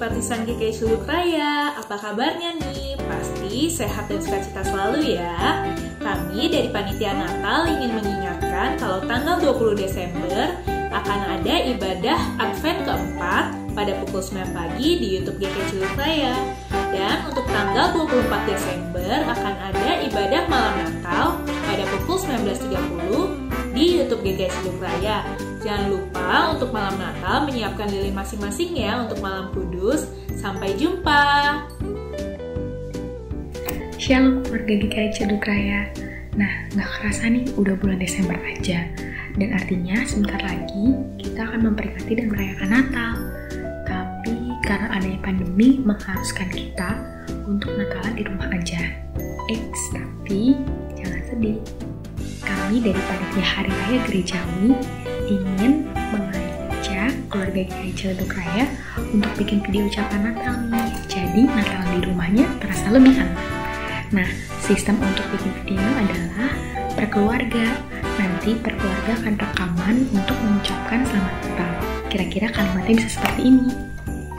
simpatisan GKI Suluk Raya, apa kabarnya nih? Pasti sehat dan sukacita selalu ya. Kami dari Panitia Natal ingin mengingatkan kalau tanggal 20 Desember akan ada ibadah Advent keempat pada pukul 9 pagi di YouTube GKI Suluk Raya. Dan untuk tanggal 24 Desember akan ada ibadah malam Natal pada pukul 19.30 GKI Suluk Raya. Jangan lupa untuk malam Natal menyiapkan lilin masing-masing ya untuk malam kudus. Sampai jumpa. Shalom keluarga GKI Ceduk Raya. Nah, nggak kerasa nih udah bulan Desember aja. Dan artinya sebentar lagi kita akan memperingati dan merayakan Natal. Tapi karena adanya pandemi mengharuskan kita untuk Natalan di rumah aja. Eits, tapi jangan sedih. Kami dari Panitia Hari Raya Gerejawi ingin mengajak keluarga GKI Ciledug Raya untuk bikin video ucapan Natal nih. Jadi Natal di rumahnya terasa lebih aman. Nah, sistem untuk bikin video adalah per keluarga. Nanti per keluarga akan rekaman untuk mengucapkan selamat Natal. Kira-kira kalimatnya bisa seperti ini.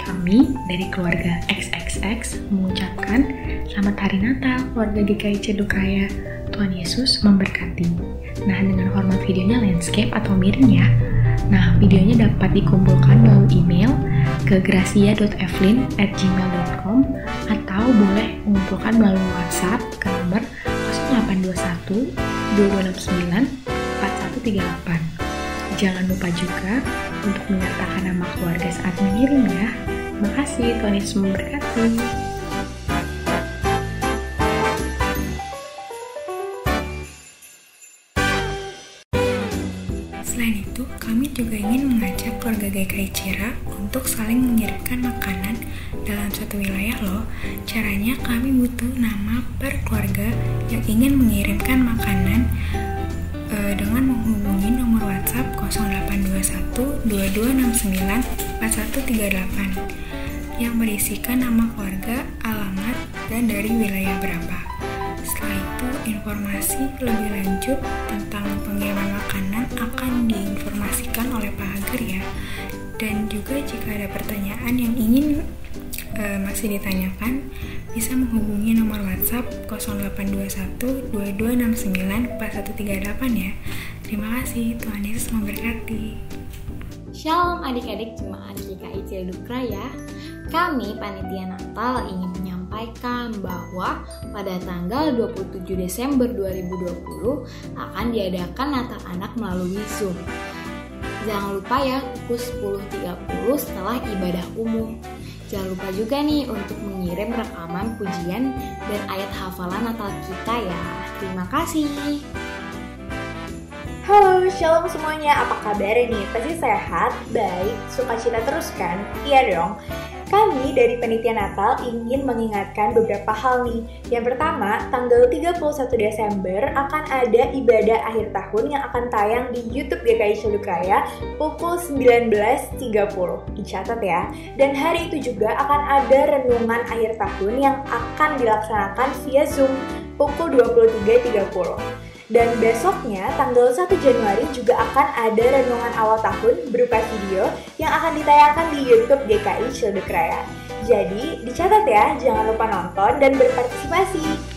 Kami dari keluarga XXX mengucapkan Selamat Hari Natal keluarga GKI Ceduk Raya. Tuhan Yesus memberkati. Nah, dengan format videonya landscape atau miring ya. Nah, videonya dapat dikumpulkan melalui email ke gracia.evelyn@gmail.com atau boleh mengumpulkan melalui WhatsApp ke nomor 0821 2269 4138. Jangan lupa juga untuk menyertakan nama keluarga saat mengirim ya. Makasih, Tuhan Yesus memberkati. GKI Cira untuk saling mengirimkan makanan dalam satu wilayah loh. Caranya kami butuh nama per keluarga yang ingin mengirimkan makanan e, dengan menghubungi nomor WhatsApp 0821 2269 4138 yang berisikan nama keluarga, alamat, dan dari wilayah berapa. Setelah itu, informasi lebih lanjut ditanyakan, bisa menghubungi nomor WhatsApp 0821 2269 4138 ya. Terima kasih, Tuhan Yesus memberkati. Shalom adik-adik jemaat GKI Ciledug Raya. Kami panitia Natal ingin menyampaikan bahwa pada tanggal 27 Desember 2020 akan diadakan Natal Anak melalui Zoom. Jangan lupa ya pukul 10.30 setelah ibadah umum. Jangan lupa juga nih untuk mengirim rekaman pujian dan ayat hafalan Natal kita ya. Terima kasih. Halo, shalom semuanya. Apa kabar nih? Pasti sehat, baik, sukacita terus kan? Iya dong. Kami dari Penitia Natal ingin mengingatkan beberapa hal nih. Yang pertama, tanggal 31 Desember akan ada ibadah akhir tahun yang akan tayang di YouTube GKI Celuk Raya pukul 19.30. Dicatat ya. Dan hari itu juga akan ada renungan akhir tahun yang akan dilaksanakan via Zoom pukul 23.30. Dan besoknya, tanggal 1 Januari juga akan ada renungan awal tahun berupa video yang akan ditayangkan di YouTube GKI Cildek Raya. Jadi, dicatat ya, jangan lupa nonton dan berpartisipasi.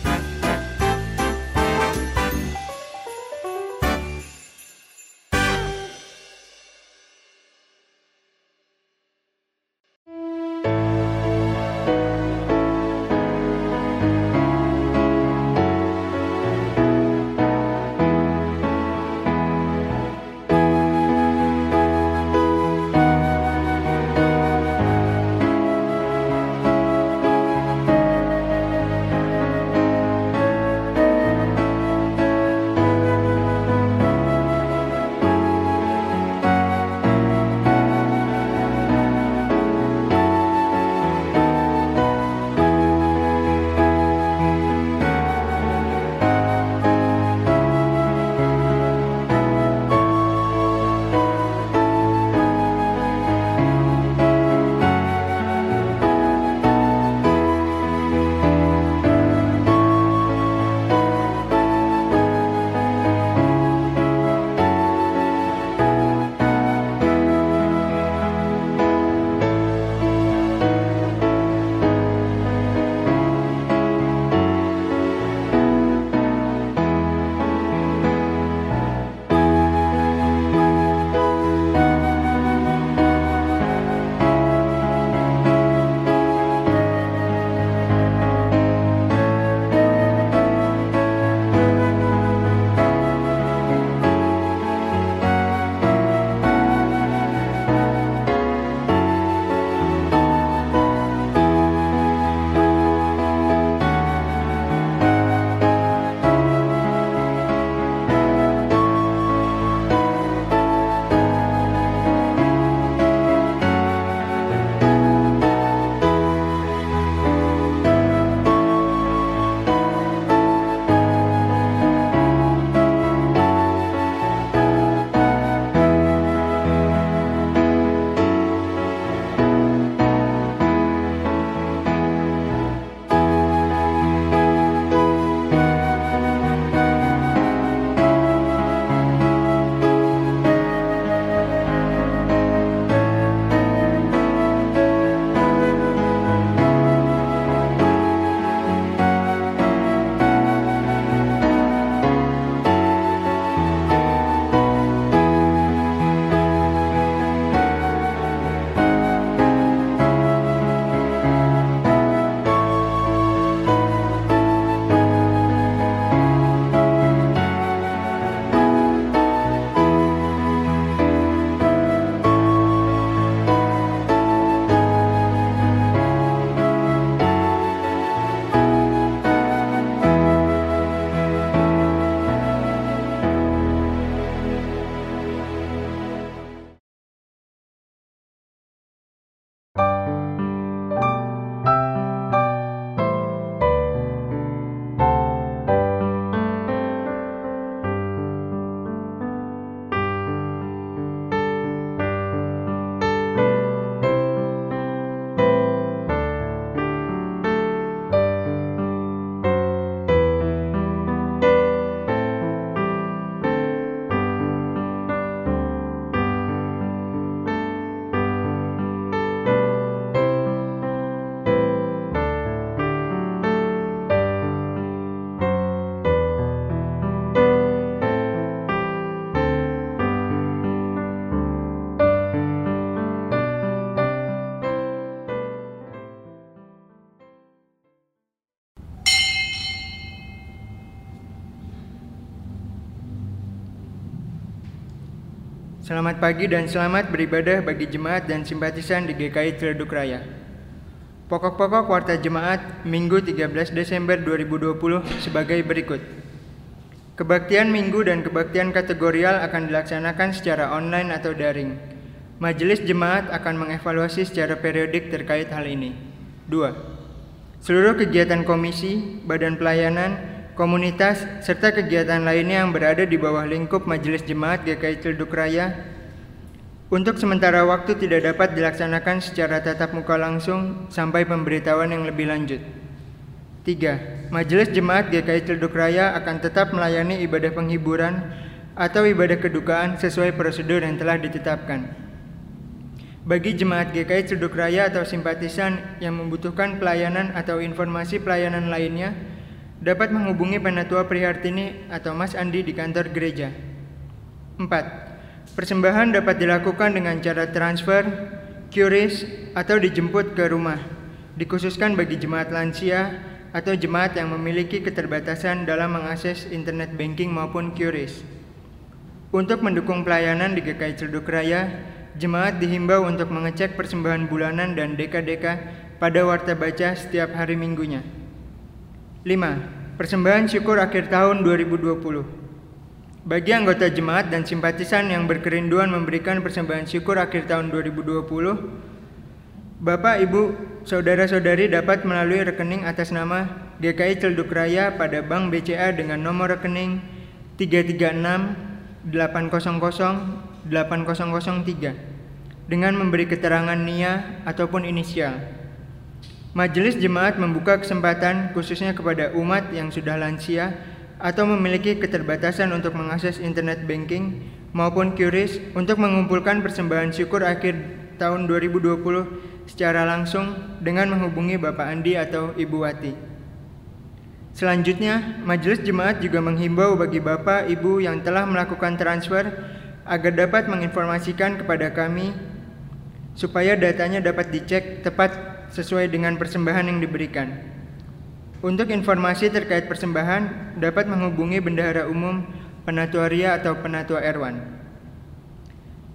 Selamat pagi dan selamat beribadah bagi jemaat dan simpatisan di GKI Ciledug Raya. Pokok-pokok warta jemaat Minggu 13 Desember 2020 sebagai berikut. Kebaktian minggu dan kebaktian kategorial akan dilaksanakan secara online atau daring. Majelis jemaat akan mengevaluasi secara periodik terkait hal ini. 2. Seluruh kegiatan komisi, badan pelayanan, komunitas, serta kegiatan lainnya yang berada di bawah lingkup Majelis Jemaat GKI Ciledug Raya untuk sementara waktu tidak dapat dilaksanakan secara tatap muka langsung sampai pemberitahuan yang lebih lanjut. 3. Majelis Jemaat GKI Ciledug Raya akan tetap melayani ibadah penghiburan atau ibadah kedukaan sesuai prosedur yang telah ditetapkan. Bagi jemaat GKI Ciledug Raya atau simpatisan yang membutuhkan pelayanan atau informasi pelayanan lainnya, dapat menghubungi Penatua Prihartini atau Mas Andi di kantor gereja. 4. Persembahan dapat dilakukan dengan cara transfer, QRIS, atau dijemput ke rumah, dikhususkan bagi jemaat lansia atau jemaat yang memiliki keterbatasan dalam mengakses internet banking maupun QRIS. Untuk mendukung pelayanan di GKI Ciledug Raya, jemaat dihimbau untuk mengecek persembahan bulanan dan deka-deka pada warta baca setiap hari minggunya. 5. Persembahan syukur akhir tahun 2020. Bagi anggota jemaat dan simpatisan yang berkerinduan memberikan persembahan syukur akhir tahun 2020, Bapak, Ibu, Saudara-saudari dapat melalui rekening atas nama GKI Ciledug Raya pada Bank BCA dengan nomor rekening 336 800 8003 dengan memberi keterangan NIA ataupun inisial. Majelis jemaat membuka kesempatan khususnya kepada umat yang sudah lansia atau memiliki keterbatasan untuk mengakses internet banking maupun QRIS untuk mengumpulkan persembahan syukur akhir tahun 2020 secara langsung dengan menghubungi Bapak Andi atau Ibu Wati. Selanjutnya, Majelis Jemaat juga menghimbau bagi Bapak Ibu yang telah melakukan transfer agar dapat menginformasikan kepada kami supaya datanya dapat dicek tepat sesuai dengan persembahan yang diberikan. Untuk informasi terkait persembahan dapat menghubungi Bendahara Umum Penatuaria atau Penatua Erwan.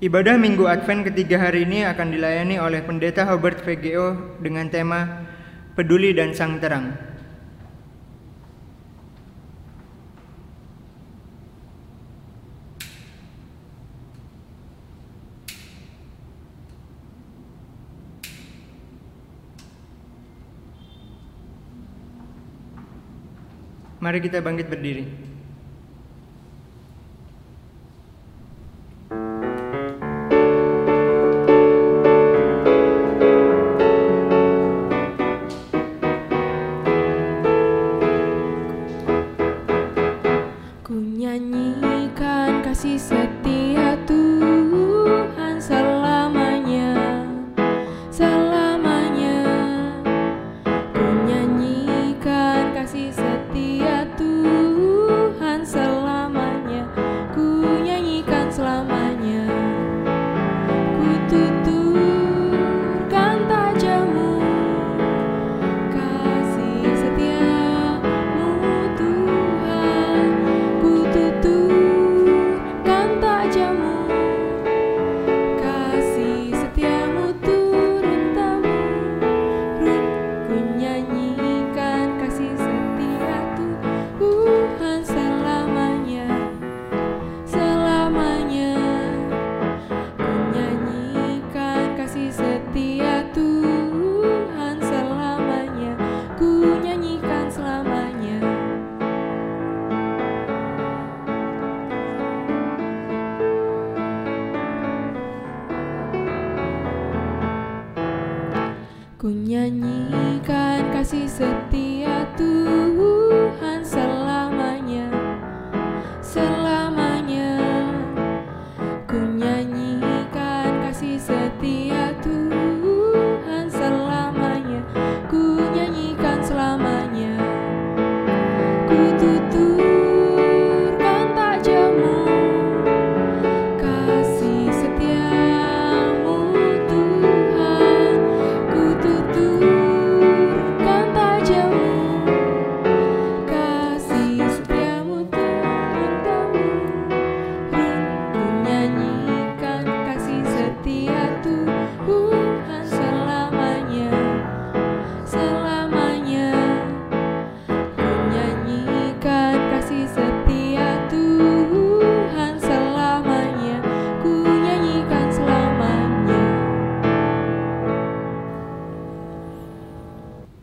Ibadah Minggu Advent ketiga hari ini akan dilayani oleh Pendeta Hubert VGO dengan tema Peduli dan Sang Terang. Mari kita bangkit berdiri.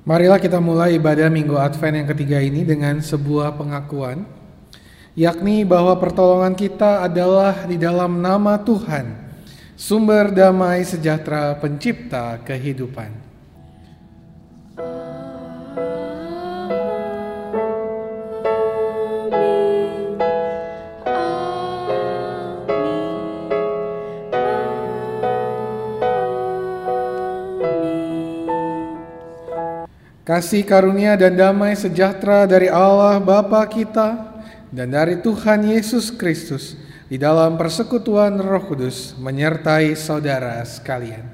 Marilah kita mulai ibadah Minggu Advent yang ketiga ini dengan sebuah pengakuan, yakni bahwa pertolongan kita adalah di dalam nama Tuhan, sumber damai sejahtera pencipta kehidupan. Kasih karunia dan damai sejahtera dari Allah Bapa kita dan dari Tuhan Yesus Kristus di dalam persekutuan Roh Kudus menyertai saudara sekalian.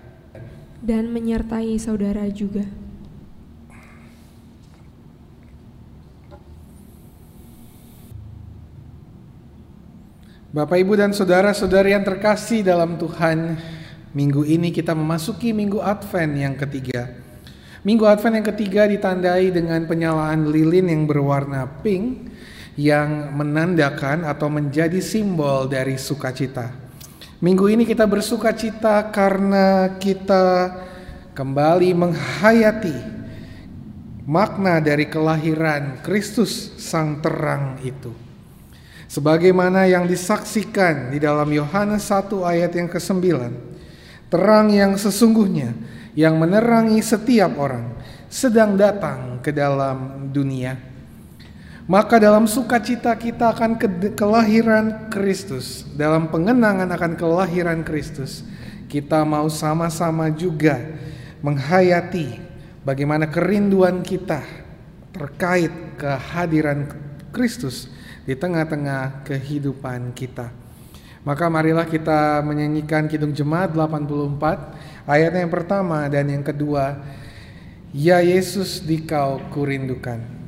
Dan menyertai saudara juga. Bapak, Ibu, dan saudara-saudari yang terkasih dalam Tuhan, minggu ini kita memasuki minggu Advent yang ketiga. Minggu Advent yang ketiga ditandai dengan penyalaan lilin yang berwarna pink yang menandakan atau menjadi simbol dari sukacita. Minggu ini kita bersukacita karena kita kembali menghayati makna dari kelahiran Kristus Sang Terang itu. Sebagaimana yang disaksikan di dalam Yohanes 1 ayat yang ke-9. Terang yang sesungguhnya yang menerangi setiap orang sedang datang ke dalam dunia. Maka dalam sukacita kita akan ke- kelahiran Kristus, dalam pengenangan akan kelahiran Kristus, kita mau sama-sama juga menghayati bagaimana kerinduan kita terkait kehadiran Kristus di tengah-tengah kehidupan kita. Maka marilah kita menyanyikan Kidung Jemaat 84 ayat yang pertama dan yang kedua. Ya Yesus dikau kurindukan.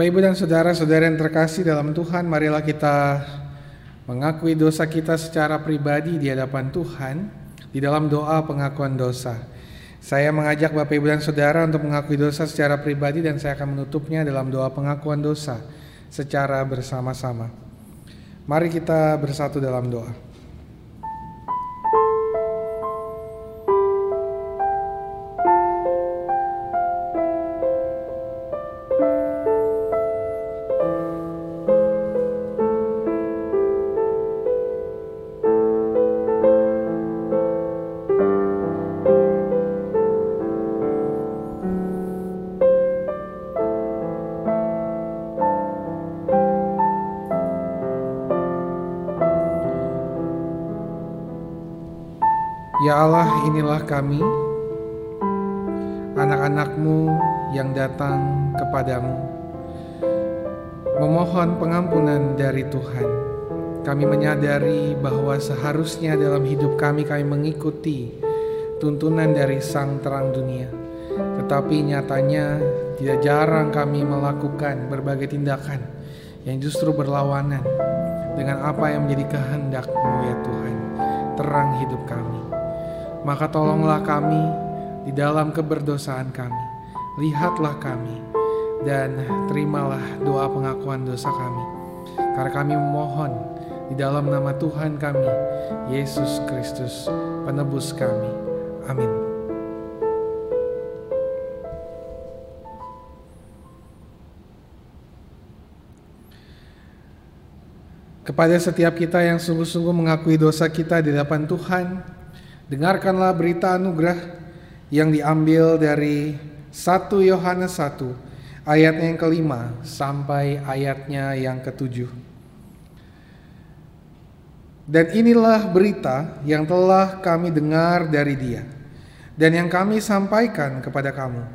Bapak, Ibu, dan saudara-saudara yang terkasih dalam Tuhan, marilah kita mengakui dosa kita secara pribadi di hadapan Tuhan di dalam doa pengakuan dosa. Saya mengajak Bapak, Ibu, dan saudara untuk mengakui dosa secara pribadi dan saya akan menutupnya dalam doa pengakuan dosa secara bersama-sama. Mari kita bersatu dalam doa. Inilah kami, anak-anakmu yang datang kepadamu, memohon pengampunan dari Tuhan. Kami menyadari bahwa seharusnya dalam hidup kami kami mengikuti tuntunan dari Sang Terang Dunia. Tetapi nyatanya tidak jarang kami melakukan berbagai tindakan yang justru berlawanan dengan apa yang menjadi kehendak-Mu ya Tuhan, terang hidup kami. Maka tolonglah kami di dalam keberdosaan kami. Lihatlah kami dan terimalah doa pengakuan dosa kami. Karena kami memohon di dalam nama Tuhan kami, Yesus Kristus, penebus kami. Amin. Kepada setiap kita yang sungguh-sungguh mengakui dosa kita di hadapan Tuhan, dengarkanlah berita anugerah yang diambil dari 1 Yohanes 1 ayatnya yang kelima sampai ayatnya yang ketujuh. Dan inilah berita yang telah kami dengar dari dia dan yang kami sampaikan kepada kamu.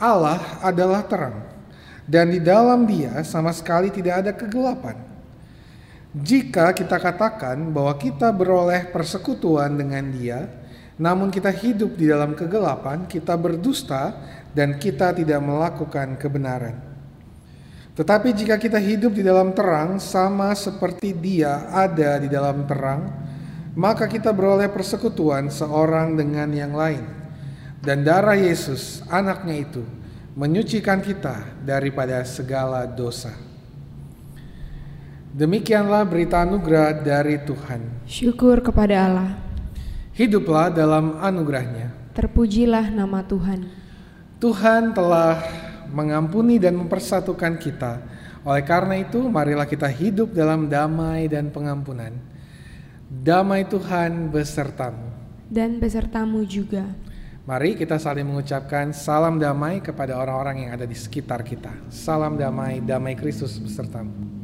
Allah adalah terang dan di dalam dia sama sekali tidak ada kegelapan. Jika kita katakan bahwa kita beroleh persekutuan dengan dia, namun kita hidup di dalam kegelapan, kita berdusta dan kita tidak melakukan kebenaran. Tetapi jika kita hidup di dalam terang sama seperti dia ada di dalam terang, maka kita beroleh persekutuan seorang dengan yang lain. Dan darah Yesus, anaknya itu, menyucikan kita daripada segala dosa. Demikianlah berita anugerah dari Tuhan. Syukur kepada Allah. Hiduplah dalam anugerahnya. Terpujilah nama Tuhan. Tuhan telah mengampuni dan mempersatukan kita. Oleh karena itu, marilah kita hidup dalam damai dan pengampunan. Damai Tuhan besertamu. Dan besertamu juga. Mari kita saling mengucapkan salam damai kepada orang-orang yang ada di sekitar kita. Salam damai, damai Kristus besertamu.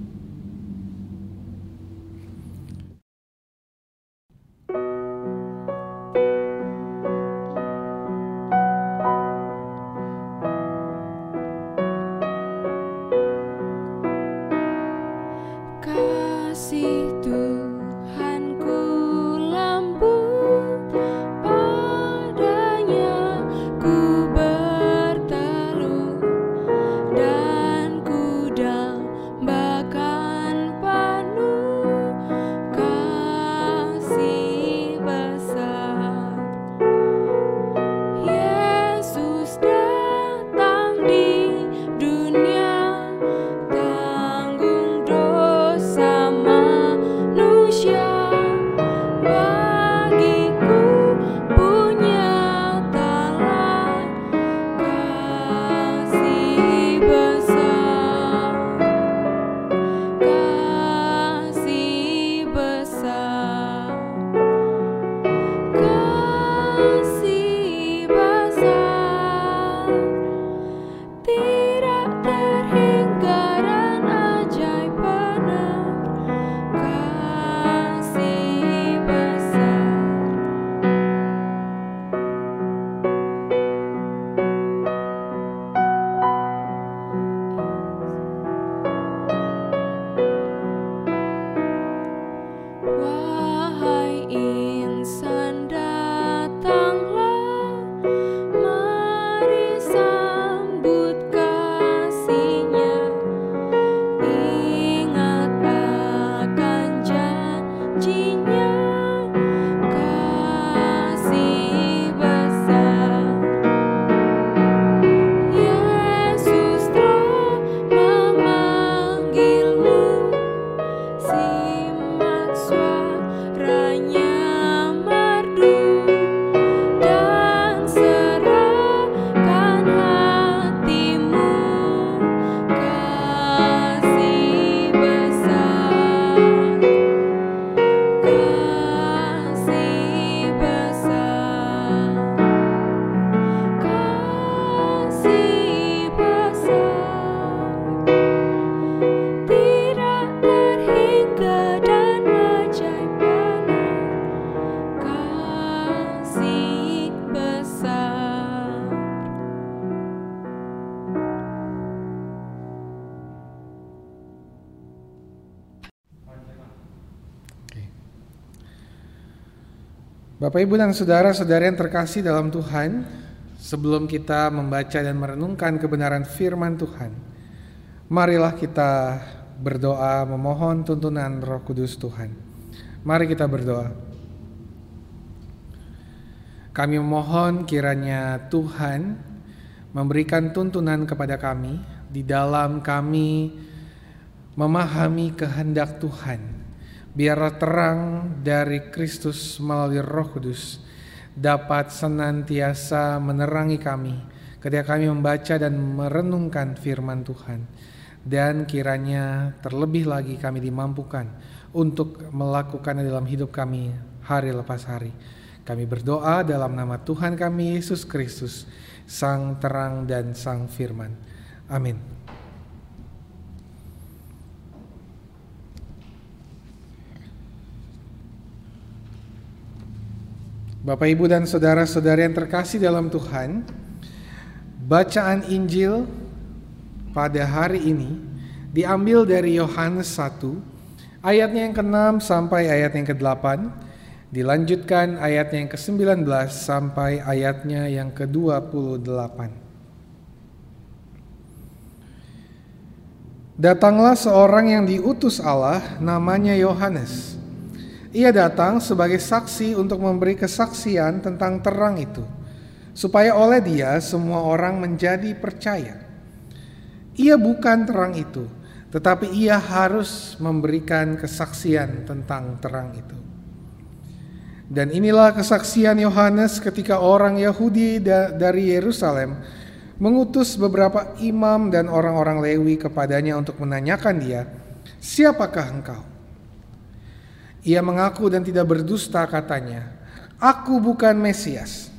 Bapak, Ibu, dan saudara-saudara yang terkasih dalam Tuhan, sebelum kita membaca dan merenungkan kebenaran firman Tuhan, marilah kita berdoa memohon tuntunan Roh Kudus Tuhan. Mari kita berdoa. Kami memohon kiranya Tuhan memberikan tuntunan kepada kami di dalam kami memahami kehendak Tuhan biarlah terang dari Kristus melalui Roh Kudus dapat senantiasa menerangi kami ketika kami membaca dan merenungkan firman Tuhan dan kiranya terlebih lagi kami dimampukan untuk melakukannya dalam hidup kami hari lepas hari. Kami berdoa dalam nama Tuhan kami Yesus Kristus, Sang Terang dan Sang Firman. Amin. Bapak, Ibu, dan saudara-saudara yang terkasih dalam Tuhan, bacaan Injil pada hari ini diambil dari Yohanes 1, ayatnya yang ke-6 sampai ayat yang ke-8, dilanjutkan ayatnya yang ke-19 sampai ayatnya yang ke-28. Datanglah seorang yang diutus Allah, namanya Yohanes. Ia datang sebagai saksi untuk memberi kesaksian tentang terang itu, supaya oleh dia semua orang menjadi percaya. Ia bukan terang itu, tetapi ia harus memberikan kesaksian tentang terang itu. Dan inilah kesaksian Yohanes ketika orang Yahudi dari Yerusalem mengutus beberapa imam dan orang-orang Lewi kepadanya untuk menanyakan dia, "Siapakah engkau?" Ia mengaku dan tidak berdusta katanya, "Aku bukan Mesias."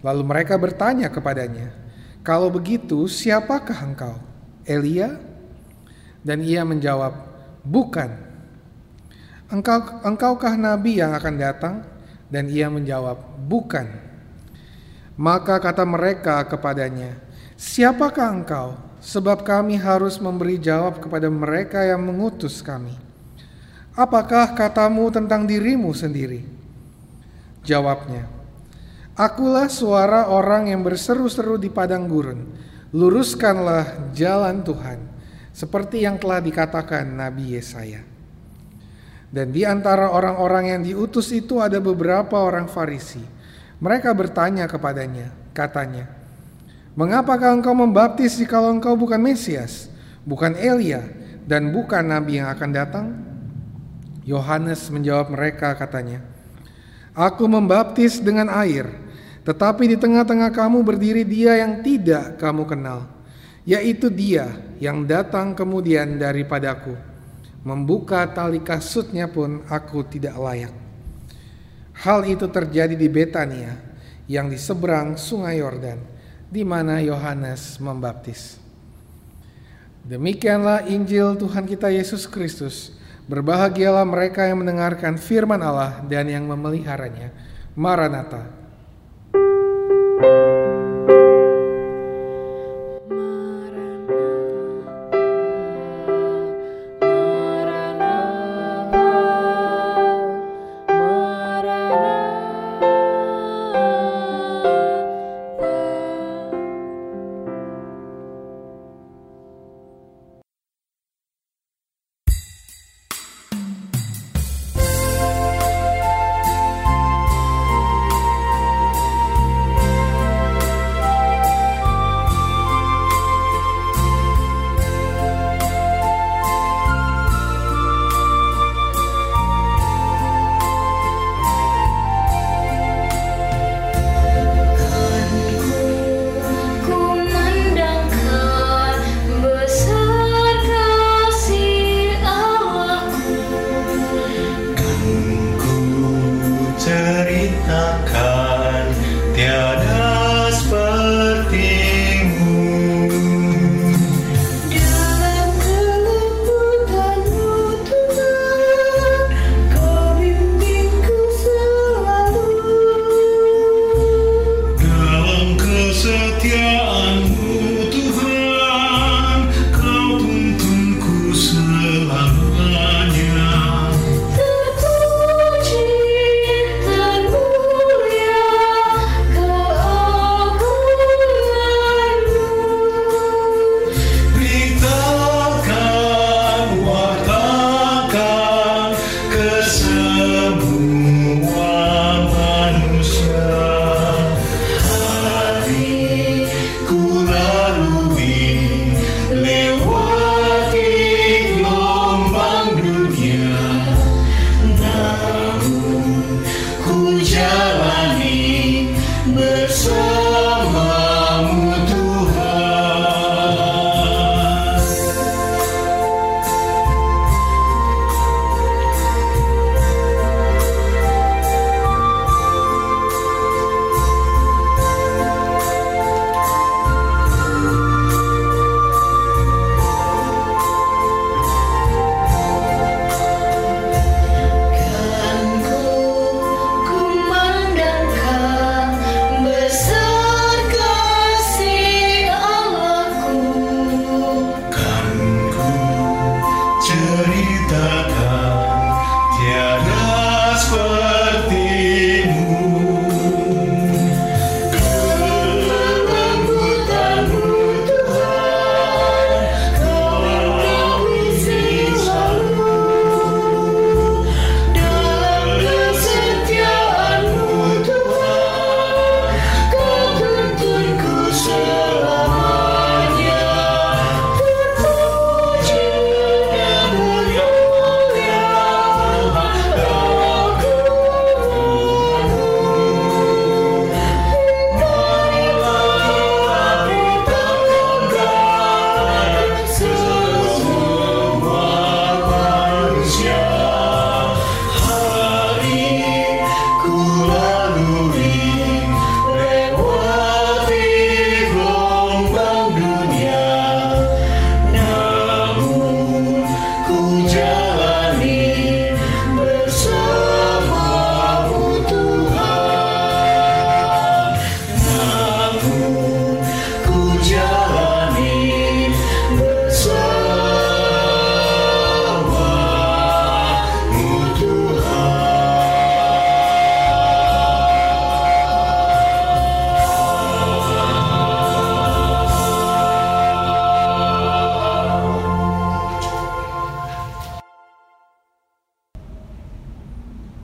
Lalu mereka bertanya kepadanya, "Kalau begitu, siapakah engkau? Elia?" Dan ia menjawab, "Bukan." "Engkau engkaukah nabi yang akan datang?" Dan ia menjawab, "Bukan." Maka kata mereka kepadanya, "Siapakah engkau? Sebab kami harus memberi jawab kepada mereka yang mengutus kami." Apakah katamu tentang dirimu sendiri? Jawabnya, Akulah suara orang yang berseru-seru di padang gurun. Luruskanlah jalan Tuhan, seperti yang telah dikatakan Nabi Yesaya. Dan di antara orang-orang yang diutus itu ada beberapa orang Farisi. Mereka bertanya kepadanya, katanya, Mengapakah engkau membaptis jikalau engkau bukan Mesias, bukan Elia, dan bukan Nabi yang akan datang? Yohanes menjawab mereka katanya, Aku membaptis dengan air, tetapi di tengah-tengah kamu berdiri dia yang tidak kamu kenal, yaitu dia yang datang kemudian daripadaku. Membuka tali kasutnya pun aku tidak layak. Hal itu terjadi di Betania yang di seberang sungai Yordan, di mana Yohanes membaptis. Demikianlah Injil Tuhan kita Yesus Kristus. Berbahagialah mereka yang mendengarkan firman Allah dan yang memeliharanya. Maranatha. Ku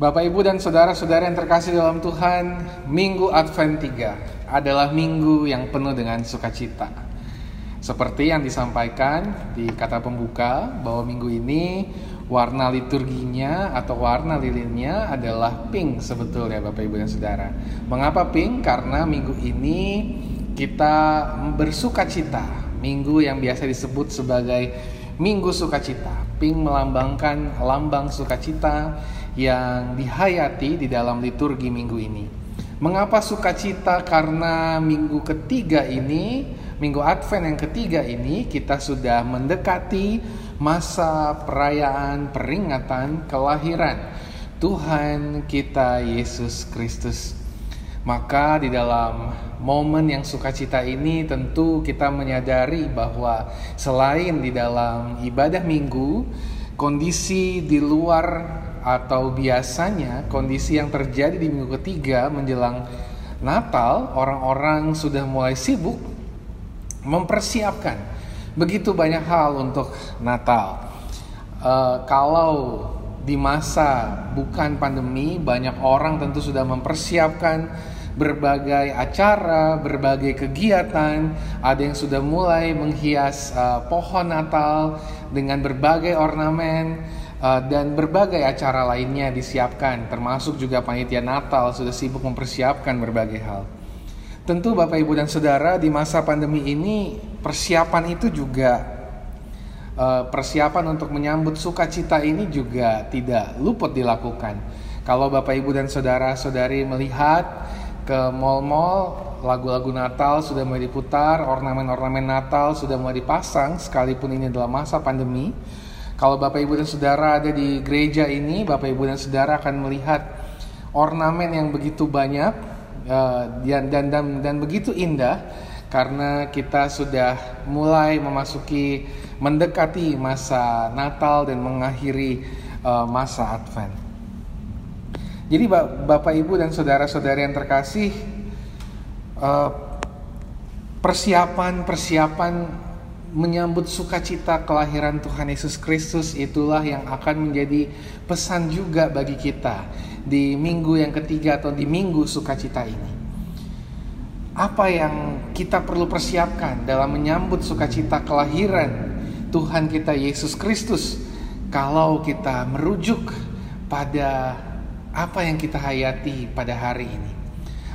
Bapak Ibu dan saudara-saudara yang terkasih dalam Tuhan, Minggu Advent 3 adalah minggu yang penuh dengan sukacita. Seperti yang disampaikan di kata pembuka bahwa minggu ini warna liturginya atau warna lilinnya adalah pink sebetulnya Bapak Ibu dan Saudara. Mengapa pink? Karena minggu ini kita bersukacita. Minggu yang biasa disebut sebagai Minggu Sukacita. Pink melambangkan lambang sukacita yang dihayati di dalam liturgi minggu ini. Mengapa sukacita? Karena minggu ketiga ini, minggu Advent yang ketiga ini, kita sudah mendekati masa perayaan peringatan kelahiran Tuhan kita Yesus Kristus. Maka di dalam momen yang sukacita ini tentu kita menyadari bahwa selain di dalam ibadah minggu, kondisi di luar atau biasanya kondisi yang terjadi di minggu ketiga menjelang Natal, orang-orang sudah mulai sibuk mempersiapkan begitu banyak hal untuk Natal. Eh, kalau di masa bukan pandemi, banyak orang tentu sudah mempersiapkan berbagai acara, berbagai kegiatan. Ada yang sudah mulai menghias eh, pohon Natal dengan berbagai ornamen eh, dan berbagai acara lainnya disiapkan, termasuk juga panitia Natal sudah sibuk mempersiapkan berbagai hal. Tentu Bapak Ibu dan Saudara di masa pandemi ini persiapan itu juga eh, persiapan untuk menyambut sukacita ini juga tidak luput dilakukan. Kalau Bapak Ibu dan saudara-saudari melihat ke mall-mall, lagu-lagu Natal sudah mulai diputar, ornamen-ornamen Natal sudah mulai dipasang sekalipun ini adalah masa pandemi. Kalau Bapak Ibu dan Saudara ada di gereja ini, Bapak Ibu dan Saudara akan melihat ornamen yang begitu banyak eh, dan dan dan, dan begitu indah karena kita sudah mulai memasuki mendekati masa Natal dan mengakhiri eh, masa Advent. Jadi Ba- Bapak Ibu dan saudara-saudari yang terkasih eh, persiapan-persiapan menyambut sukacita kelahiran Tuhan Yesus Kristus itulah yang akan menjadi pesan juga bagi kita di minggu yang ketiga atau di minggu sukacita ini. Apa yang kita perlu persiapkan dalam menyambut sukacita kelahiran Tuhan kita Yesus Kristus kalau kita merujuk pada apa yang kita hayati pada hari ini.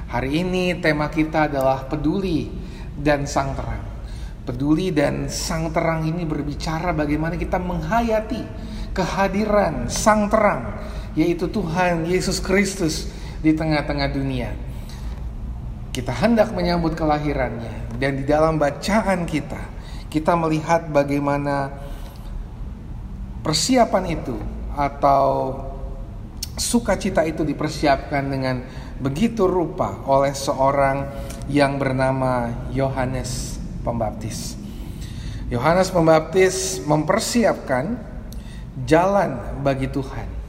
Hari ini tema kita adalah peduli dan sang terang. Peduli dan sang terang ini berbicara bagaimana kita menghayati kehadiran sang terang yaitu Tuhan Yesus Kristus di tengah-tengah dunia. Kita hendak menyambut kelahirannya dan di dalam bacaan kita kita melihat bagaimana persiapan itu atau sukacita itu dipersiapkan dengan begitu rupa oleh seorang yang bernama Yohanes Pembaptis. Yohanes Pembaptis mempersiapkan jalan bagi Tuhan.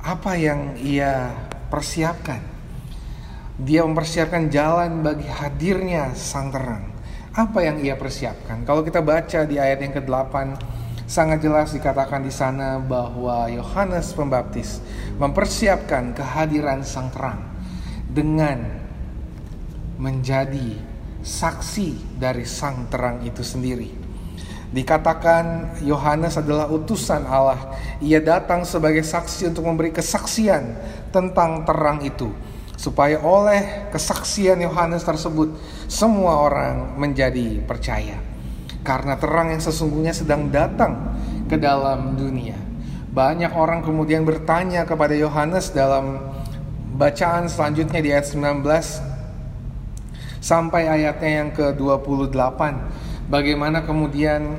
apa yang ia persiapkan? Dia mempersiapkan jalan bagi hadirnya sang terang. Apa yang ia persiapkan? Kalau kita baca di ayat yang ke-8 sangat jelas dikatakan di sana bahwa Yohanes Pembaptis mempersiapkan kehadiran sang terang dengan menjadi saksi dari sang terang itu sendiri. Dikatakan Yohanes adalah utusan Allah. Ia datang sebagai saksi untuk memberi kesaksian tentang terang itu, supaya oleh kesaksian Yohanes tersebut semua orang menjadi percaya. Karena terang yang sesungguhnya sedang datang ke dalam dunia. Banyak orang kemudian bertanya kepada Yohanes dalam bacaan selanjutnya di ayat 19 sampai ayatnya yang ke-28 bagaimana kemudian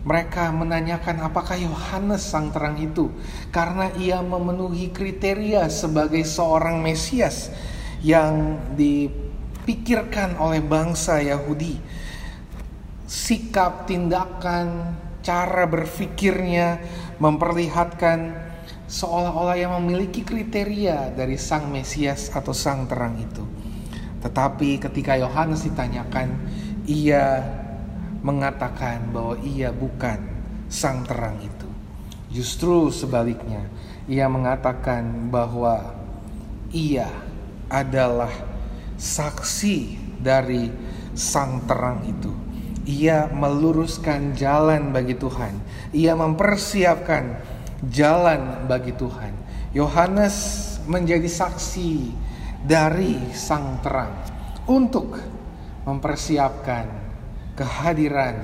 mereka menanyakan apakah Yohanes sang terang itu? Karena ia memenuhi kriteria sebagai seorang Mesias yang dipikirkan oleh bangsa Yahudi. Sikap tindakan cara berfikirnya memperlihatkan seolah-olah yang memiliki kriteria dari sang Mesias atau sang terang itu tetapi ketika Yohanes ditanyakan, ia mengatakan bahwa ia bukan sang terang itu. Justru sebaliknya, ia mengatakan bahwa ia adalah saksi dari sang terang itu. Ia meluruskan jalan bagi Tuhan. Ia mempersiapkan jalan bagi Tuhan. Yohanes menjadi saksi dari sang terang untuk mempersiapkan kehadiran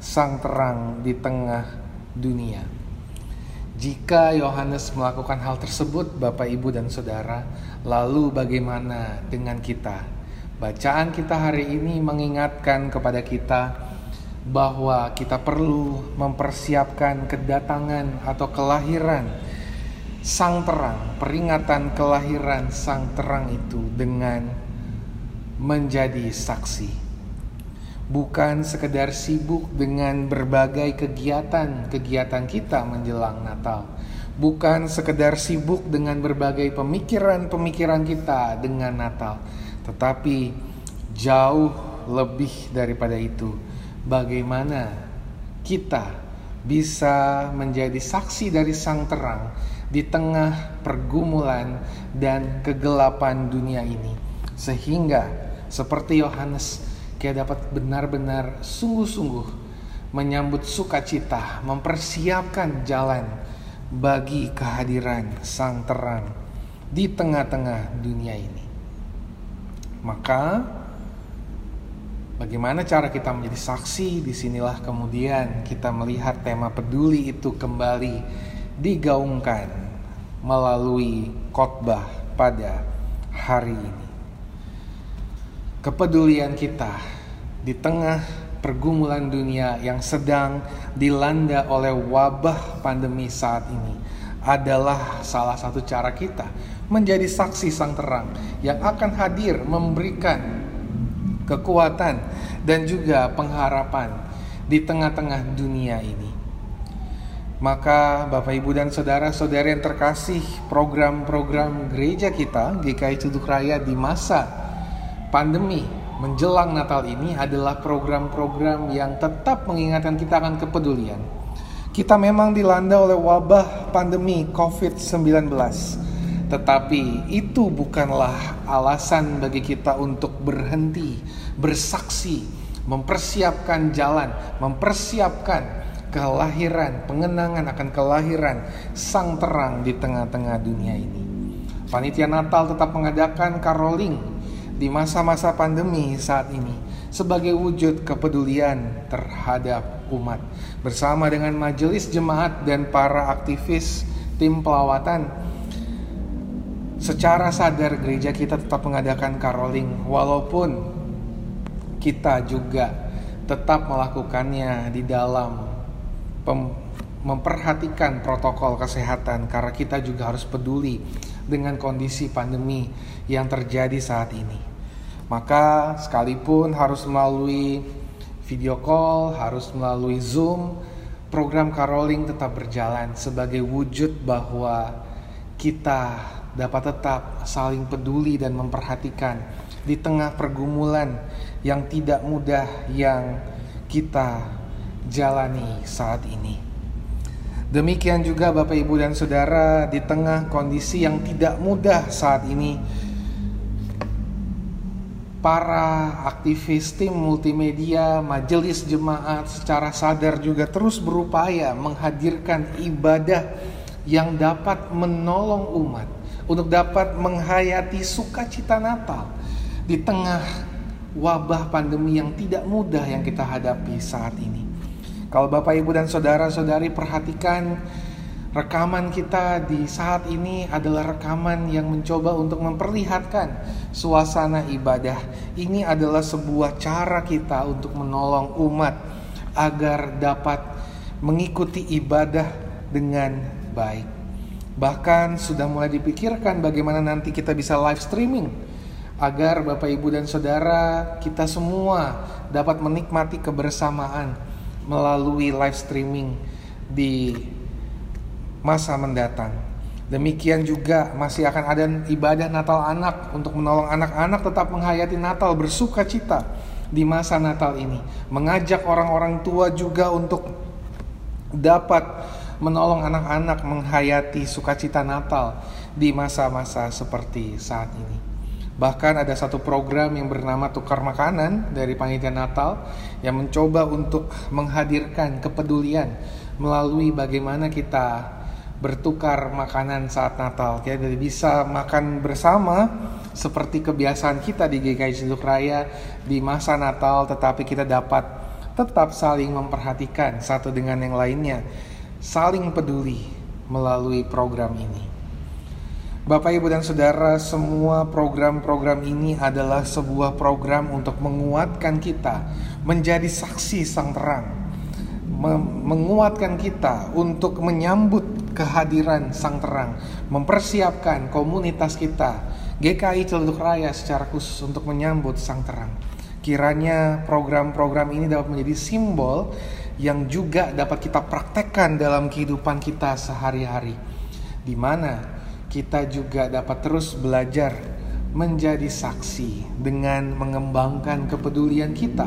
sang terang di tengah dunia. Jika Yohanes melakukan hal tersebut, Bapak, Ibu, dan Saudara, lalu bagaimana dengan kita? Bacaan kita hari ini mengingatkan kepada kita bahwa kita perlu mempersiapkan kedatangan atau kelahiran sang terang, peringatan kelahiran sang terang itu dengan menjadi saksi. Bukan sekedar sibuk dengan berbagai kegiatan-kegiatan kita menjelang Natal. Bukan sekedar sibuk dengan berbagai pemikiran-pemikiran kita dengan Natal. Tetapi jauh lebih daripada itu. Bagaimana kita bisa menjadi saksi dari sang terang di tengah pergumulan dan kegelapan dunia ini sehingga seperti Yohanes kita dapat benar-benar sungguh-sungguh menyambut sukacita mempersiapkan jalan bagi kehadiran sang terang di tengah-tengah dunia ini maka Bagaimana cara kita menjadi saksi? Di sinilah kemudian kita melihat tema peduli itu kembali digaungkan melalui khotbah pada hari ini. Kepedulian kita di tengah pergumulan dunia yang sedang dilanda oleh wabah pandemi saat ini adalah salah satu cara kita menjadi saksi sang terang yang akan hadir memberikan kekuatan dan juga pengharapan di tengah-tengah dunia ini. Maka Bapak Ibu dan Saudara-saudara yang terkasih program-program gereja kita GKI Cuduk Raya di masa pandemi menjelang Natal ini adalah program-program yang tetap mengingatkan kita akan kepedulian. Kita memang dilanda oleh wabah pandemi COVID-19 tetapi itu bukanlah alasan bagi kita untuk berhenti, bersaksi, mempersiapkan jalan, mempersiapkan kelahiran, pengenangan akan kelahiran sang terang di tengah-tengah dunia ini. Panitia Natal tetap mengadakan caroling di masa-masa pandemi saat ini sebagai wujud kepedulian terhadap umat. Bersama dengan majelis jemaat dan para aktivis tim pelawatan, secara sadar gereja kita tetap mengadakan caroling walaupun kita juga tetap melakukannya di dalam memperhatikan protokol kesehatan karena kita juga harus peduli dengan kondisi pandemi yang terjadi saat ini. Maka sekalipun harus melalui video call, harus melalui Zoom, program caroling tetap berjalan sebagai wujud bahwa kita dapat tetap saling peduli dan memperhatikan di tengah pergumulan yang tidak mudah yang kita jalani saat ini. Demikian juga Bapak Ibu dan Saudara di tengah kondisi yang tidak mudah saat ini para aktivis tim multimedia, majelis jemaat secara sadar juga terus berupaya menghadirkan ibadah yang dapat menolong umat untuk dapat menghayati sukacita Natal di tengah wabah pandemi yang tidak mudah yang kita hadapi saat ini. Kalau Bapak Ibu dan saudara-saudari perhatikan rekaman kita di saat ini adalah rekaman yang mencoba untuk memperlihatkan suasana ibadah. Ini adalah sebuah cara kita untuk menolong umat agar dapat mengikuti ibadah dengan baik. Bahkan sudah mulai dipikirkan bagaimana nanti kita bisa live streaming agar Bapak Ibu dan Saudara kita semua dapat menikmati kebersamaan melalui live streaming di masa mendatang. Demikian juga masih akan ada ibadah Natal anak untuk menolong anak-anak tetap menghayati Natal bersuka cita di masa Natal ini. Mengajak orang-orang tua juga untuk dapat menolong anak-anak menghayati sukacita Natal di masa-masa seperti saat ini. Bahkan ada satu program yang bernama Tukar Makanan dari Panitia Natal yang mencoba untuk menghadirkan kepedulian melalui bagaimana kita bertukar makanan saat Natal. Kita jadi bisa makan bersama seperti kebiasaan kita di GKI Ciduk Raya di masa Natal, tetapi kita dapat tetap saling memperhatikan satu dengan yang lainnya, saling peduli melalui program ini. Bapak, Ibu, dan Saudara, semua program-program ini adalah sebuah program untuk menguatkan kita menjadi saksi sang terang, menguatkan kita untuk menyambut kehadiran sang terang, mempersiapkan komunitas kita, GKI Celduk Raya secara khusus untuk menyambut sang terang. Kiranya program-program ini dapat menjadi simbol yang juga dapat kita praktekkan dalam kehidupan kita sehari-hari, di mana kita juga dapat terus belajar menjadi saksi dengan mengembangkan kepedulian kita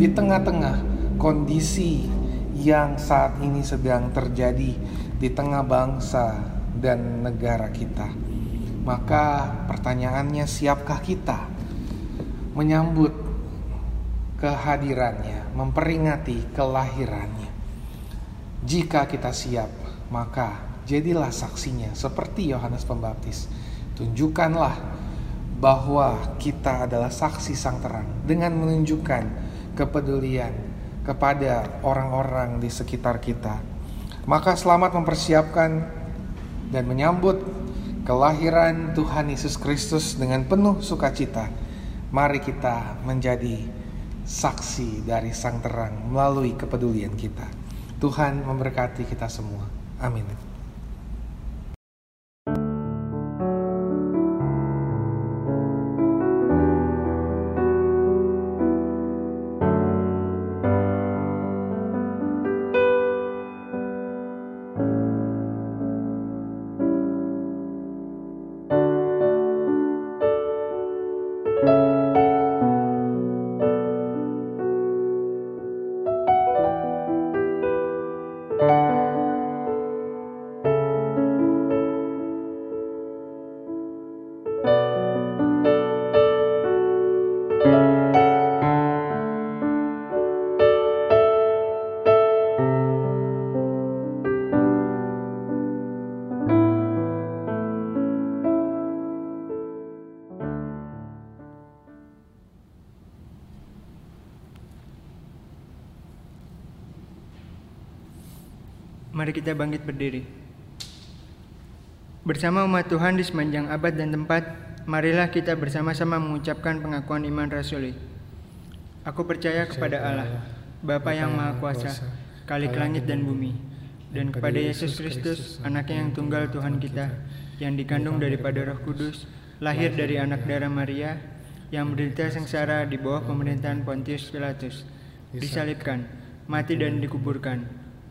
di tengah-tengah kondisi yang saat ini sedang terjadi di tengah bangsa dan negara kita. Maka pertanyaannya siapkah kita menyambut kehadirannya, memperingati kelahirannya? Jika kita siap, maka jadilah saksinya seperti Yohanes Pembaptis. Tunjukkanlah bahwa kita adalah saksi sang terang dengan menunjukkan kepedulian kepada orang-orang di sekitar kita. Maka selamat mempersiapkan dan menyambut kelahiran Tuhan Yesus Kristus dengan penuh sukacita. Mari kita menjadi saksi dari sang terang melalui kepedulian kita. Tuhan memberkati kita semua. Amin. Kita bangkit berdiri. Bersama umat Tuhan di sepanjang abad dan tempat, marilah kita bersama-sama mengucapkan pengakuan iman rasuli. Aku percaya kepada Allah, Bapa yang Maha Kuasa, Kalik langit dan bumi, dan kepada Yesus Kristus, anaknya yang tunggal Tuhan kita, yang dikandung daripada roh kudus, lahir dari anak darah Maria, yang menderita sengsara di bawah pemerintahan Pontius Pilatus, disalibkan, mati dan dikuburkan,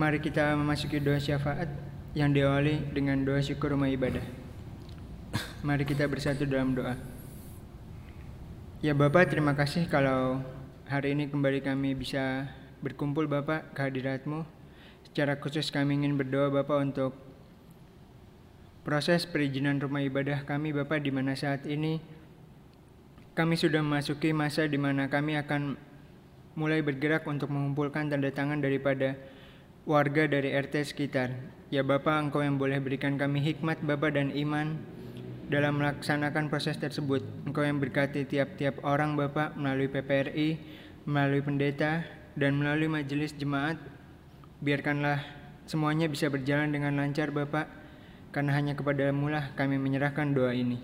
Mari kita memasuki doa syafaat yang diawali dengan doa syukur rumah ibadah. Mari kita bersatu dalam doa. Ya Bapak, terima kasih kalau hari ini kembali kami bisa berkumpul Bapak kehadiratmu. Secara khusus kami ingin berdoa Bapak untuk proses perizinan rumah ibadah kami Bapak di mana saat ini kami sudah memasuki masa di mana kami akan mulai bergerak untuk mengumpulkan tanda tangan daripada warga dari RT sekitar. Ya Bapak, Engkau yang boleh berikan kami hikmat Bapak dan iman dalam melaksanakan proses tersebut. Engkau yang berkati tiap-tiap orang Bapak melalui PPRI, melalui pendeta, dan melalui majelis jemaat. Biarkanlah semuanya bisa berjalan dengan lancar Bapak, karena hanya kepadamu lah kami menyerahkan doa ini.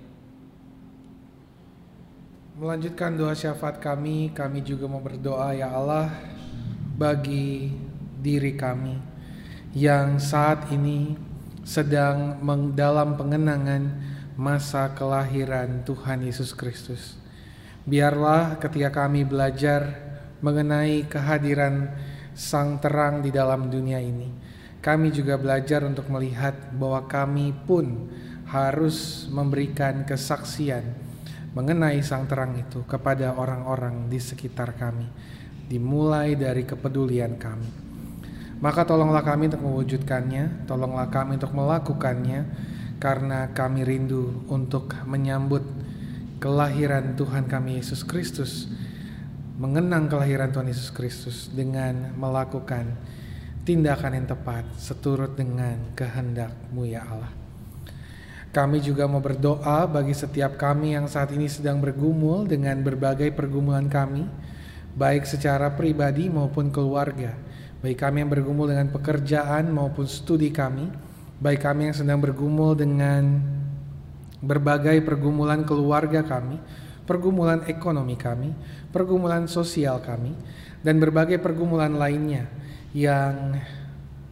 Melanjutkan doa syafaat kami, kami juga mau berdoa ya Allah bagi diri kami yang saat ini sedang dalam pengenangan masa kelahiran Tuhan Yesus Kristus. Biarlah ketika kami belajar mengenai kehadiran Sang Terang di dalam dunia ini, kami juga belajar untuk melihat bahwa kami pun harus memberikan kesaksian mengenai Sang Terang itu kepada orang-orang di sekitar kami, dimulai dari kepedulian kami. Maka tolonglah kami untuk mewujudkannya, tolonglah kami untuk melakukannya, karena kami rindu untuk menyambut kelahiran Tuhan kami Yesus Kristus, mengenang kelahiran Tuhan Yesus Kristus dengan melakukan tindakan yang tepat seturut dengan kehendak-Mu ya Allah. Kami juga mau berdoa bagi setiap kami yang saat ini sedang bergumul dengan berbagai pergumulan kami, baik secara pribadi maupun keluarga. Baik kami yang bergumul dengan pekerjaan maupun studi kami, baik kami yang sedang bergumul dengan berbagai pergumulan keluarga kami, pergumulan ekonomi kami, pergumulan sosial kami, dan berbagai pergumulan lainnya yang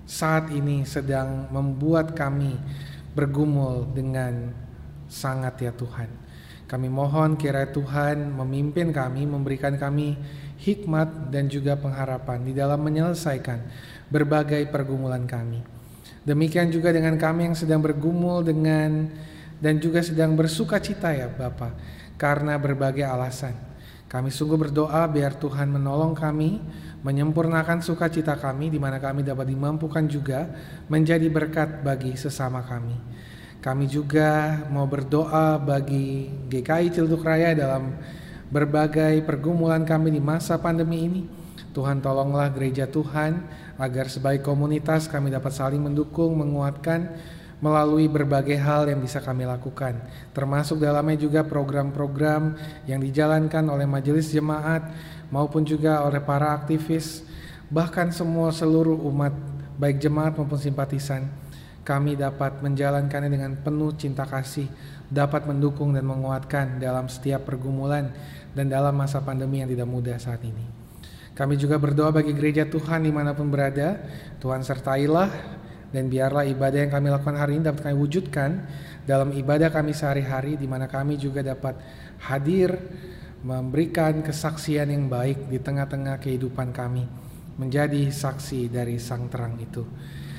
saat ini sedang membuat kami bergumul dengan sangat ya Tuhan. Kami mohon kiranya Tuhan memimpin kami, memberikan kami hikmat dan juga pengharapan di dalam menyelesaikan berbagai pergumulan kami. Demikian juga dengan kami yang sedang bergumul dengan dan juga sedang bersuka cita ya Bapak karena berbagai alasan. Kami sungguh berdoa biar Tuhan menolong kami menyempurnakan sukacita kami di mana kami dapat dimampukan juga menjadi berkat bagi sesama kami. Kami juga mau berdoa bagi GKI Cilduk Raya dalam berbagai pergumulan kami di masa pandemi ini. Tuhan tolonglah gereja Tuhan agar sebagai komunitas kami dapat saling mendukung, menguatkan melalui berbagai hal yang bisa kami lakukan. Termasuk dalamnya juga program-program yang dijalankan oleh majelis jemaat maupun juga oleh para aktivis, bahkan semua seluruh umat, baik jemaat maupun simpatisan, kami dapat menjalankannya dengan penuh cinta kasih, dapat mendukung dan menguatkan dalam setiap pergumulan dan dalam masa pandemi yang tidak mudah saat ini. Kami juga berdoa bagi gereja Tuhan di mana pun berada, Tuhan sertailah dan biarlah ibadah yang kami lakukan hari ini dapat kami wujudkan dalam ibadah kami sehari-hari di mana kami juga dapat hadir memberikan kesaksian yang baik di tengah-tengah kehidupan kami, menjadi saksi dari Sang Terang itu.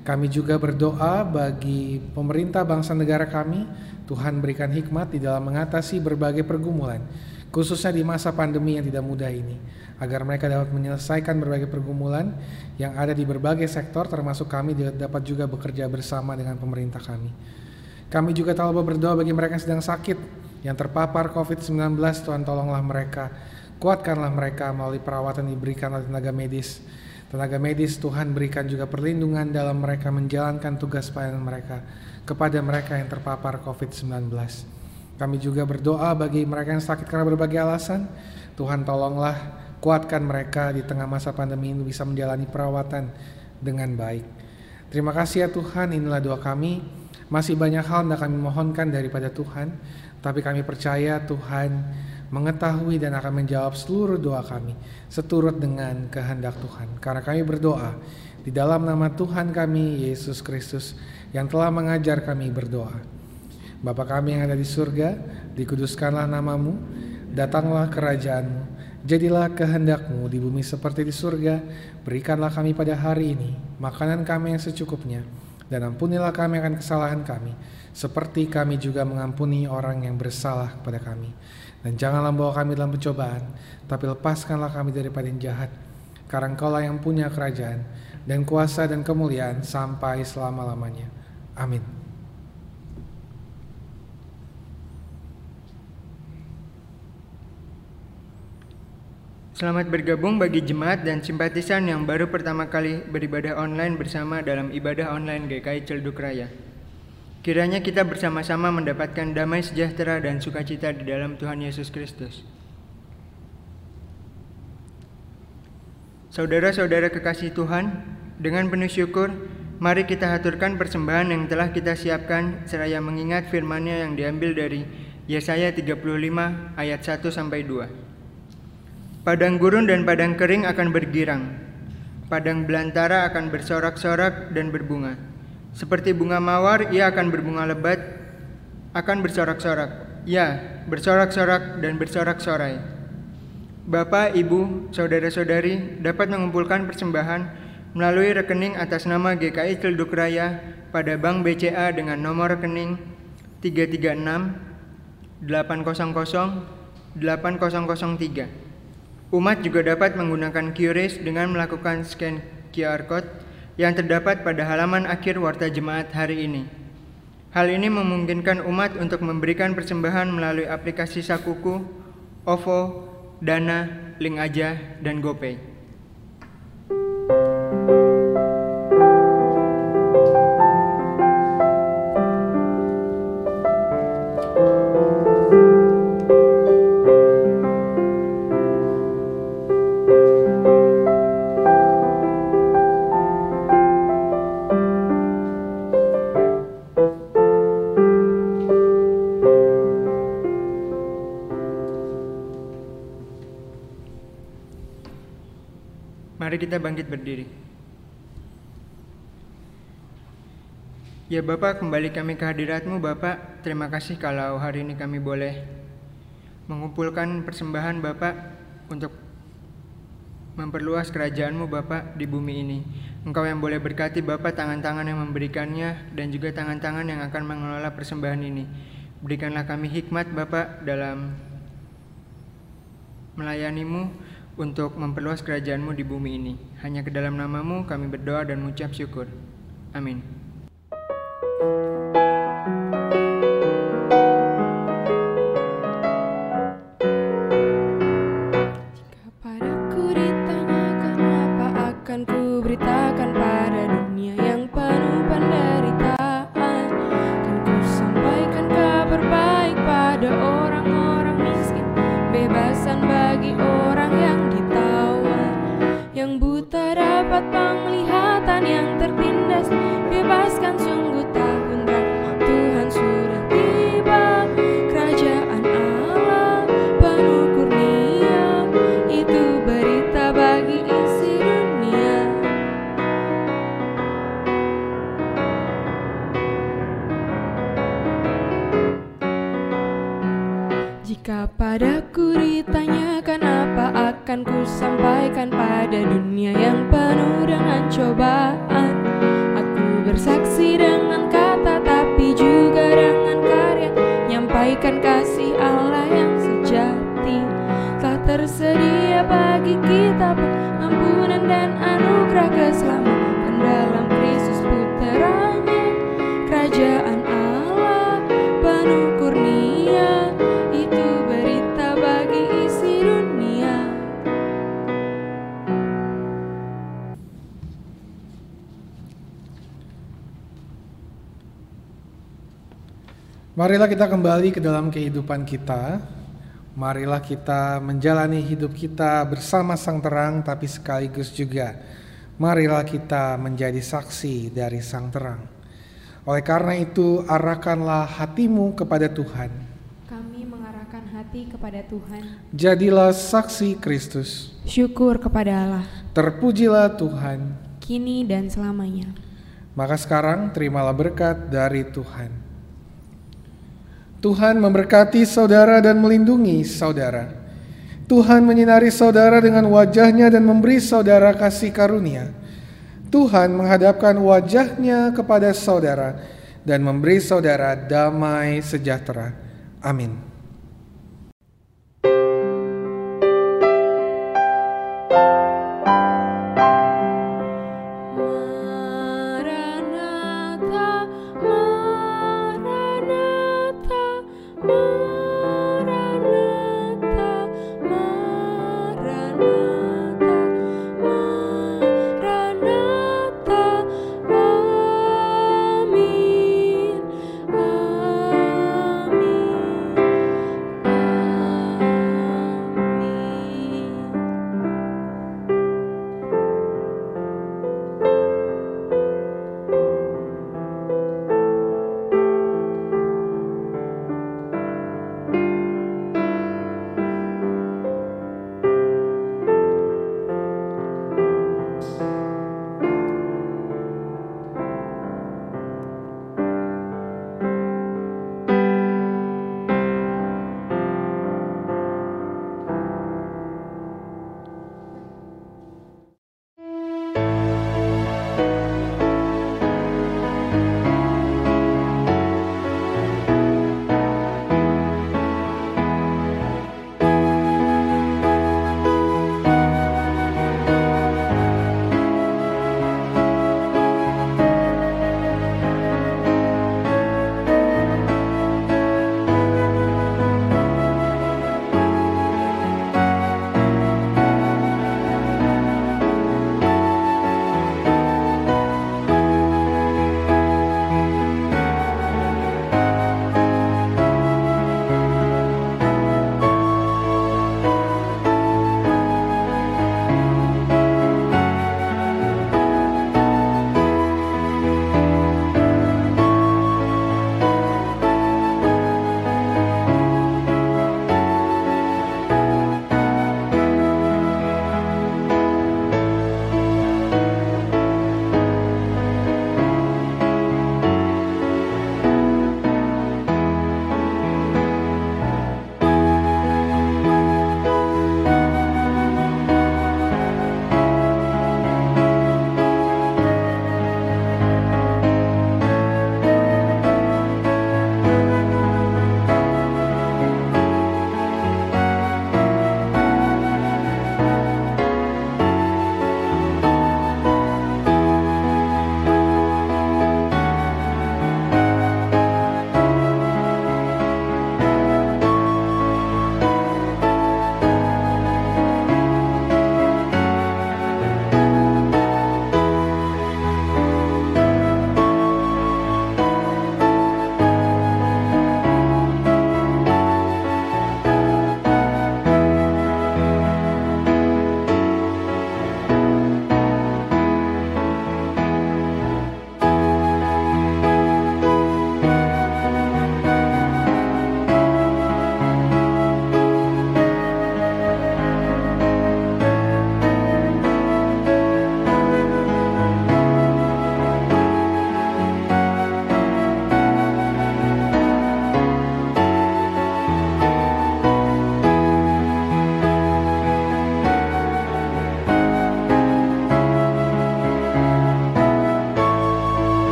Kami juga berdoa bagi pemerintah bangsa negara kami, Tuhan berikan hikmat di dalam mengatasi berbagai pergumulan, khususnya di masa pandemi yang tidak mudah ini, agar mereka dapat menyelesaikan berbagai pergumulan yang ada di berbagai sektor, termasuk kami dapat juga bekerja bersama dengan pemerintah kami. Kami juga telah berdoa bagi mereka yang sedang sakit, yang terpapar COVID-19, Tuhan tolonglah mereka, kuatkanlah mereka melalui perawatan yang diberikan oleh tenaga medis. Tenaga medis Tuhan berikan juga perlindungan dalam mereka menjalankan tugas pelayanan mereka kepada mereka yang terpapar COVID-19. Kami juga berdoa bagi mereka yang sakit karena berbagai alasan. Tuhan tolonglah kuatkan mereka di tengah masa pandemi ini bisa menjalani perawatan dengan baik. Terima kasih ya Tuhan, inilah doa kami. Masih banyak hal yang kami mohonkan daripada Tuhan, tapi kami percaya Tuhan mengetahui dan akan menjawab seluruh doa kami seturut dengan kehendak Tuhan. Karena kami berdoa di dalam nama Tuhan kami Yesus Kristus yang telah mengajar kami berdoa. Bapa kami yang ada di surga, dikuduskanlah namamu, datanglah kerajaanmu, jadilah kehendakmu di bumi seperti di surga, berikanlah kami pada hari ini makanan kami yang secukupnya, dan ampunilah kami akan kesalahan kami, seperti kami juga mengampuni orang yang bersalah kepada kami. Dan janganlah bawa kami dalam pencobaan, tapi lepaskanlah kami daripada yang jahat. Karena engkaulah yang punya kerajaan, dan kuasa dan kemuliaan sampai selama-lamanya. Amin. Selamat bergabung bagi jemaat dan simpatisan yang baru pertama kali beribadah online bersama dalam ibadah online GKI Celduk Raya. Kiranya kita bersama-sama mendapatkan damai sejahtera dan sukacita di dalam Tuhan Yesus Kristus. Saudara-saudara kekasih Tuhan, dengan penuh syukur, mari kita haturkan persembahan yang telah kita siapkan seraya mengingat firman-Nya yang diambil dari Yesaya 35 ayat 1 sampai 2. Padang gurun dan padang kering akan bergirang. Padang belantara akan bersorak-sorak dan berbunga. Seperti bunga mawar, ia akan berbunga lebat, akan bersorak-sorak. Ya, bersorak-sorak dan bersorak-sorai. Bapak, Ibu, saudara-saudari dapat mengumpulkan persembahan melalui rekening atas nama GKI Celduk Raya pada Bank BCA dengan nomor rekening 336 800 8003. Umat juga dapat menggunakan QRIS dengan melakukan scan QR Code yang terdapat pada halaman akhir Warta Jemaat hari ini. Hal ini memungkinkan umat untuk memberikan persembahan melalui aplikasi Sakuku, OVO, Dana, Link Aja, dan GoPay. Kita bangkit berdiri. Ya Bapak, kembali kami ke hadiratmu Bapak. Terima kasih kalau hari ini kami boleh mengumpulkan persembahan Bapak untuk memperluas kerajaanmu Bapak di bumi ini. Engkau yang boleh berkati Bapak tangan-tangan yang memberikannya dan juga tangan-tangan yang akan mengelola persembahan ini. Berikanlah kami hikmat Bapak dalam melayanimu untuk memperluas kerajaanmu di bumi ini. Hanya ke dalam namamu kami berdoa dan mengucap syukur. Amin. Kita kembali ke dalam kehidupan kita. Marilah kita menjalani hidup kita bersama Sang Terang, tapi sekaligus juga marilah kita menjadi saksi dari Sang Terang. Oleh karena itu, arahkanlah hatimu kepada Tuhan. Kami mengarahkan hati kepada Tuhan. Jadilah saksi Kristus. Syukur kepada Allah, Terpujilah Tuhan. kini dan selamanya. Maka sekarang terimalah berkat dari Tuhan. Tuhan memberkati saudara dan melindungi saudara. Tuhan menyinari saudara dengan wajahnya dan memberi saudara kasih karunia. Tuhan menghadapkan wajahnya kepada saudara dan memberi saudara damai sejahtera. Amin.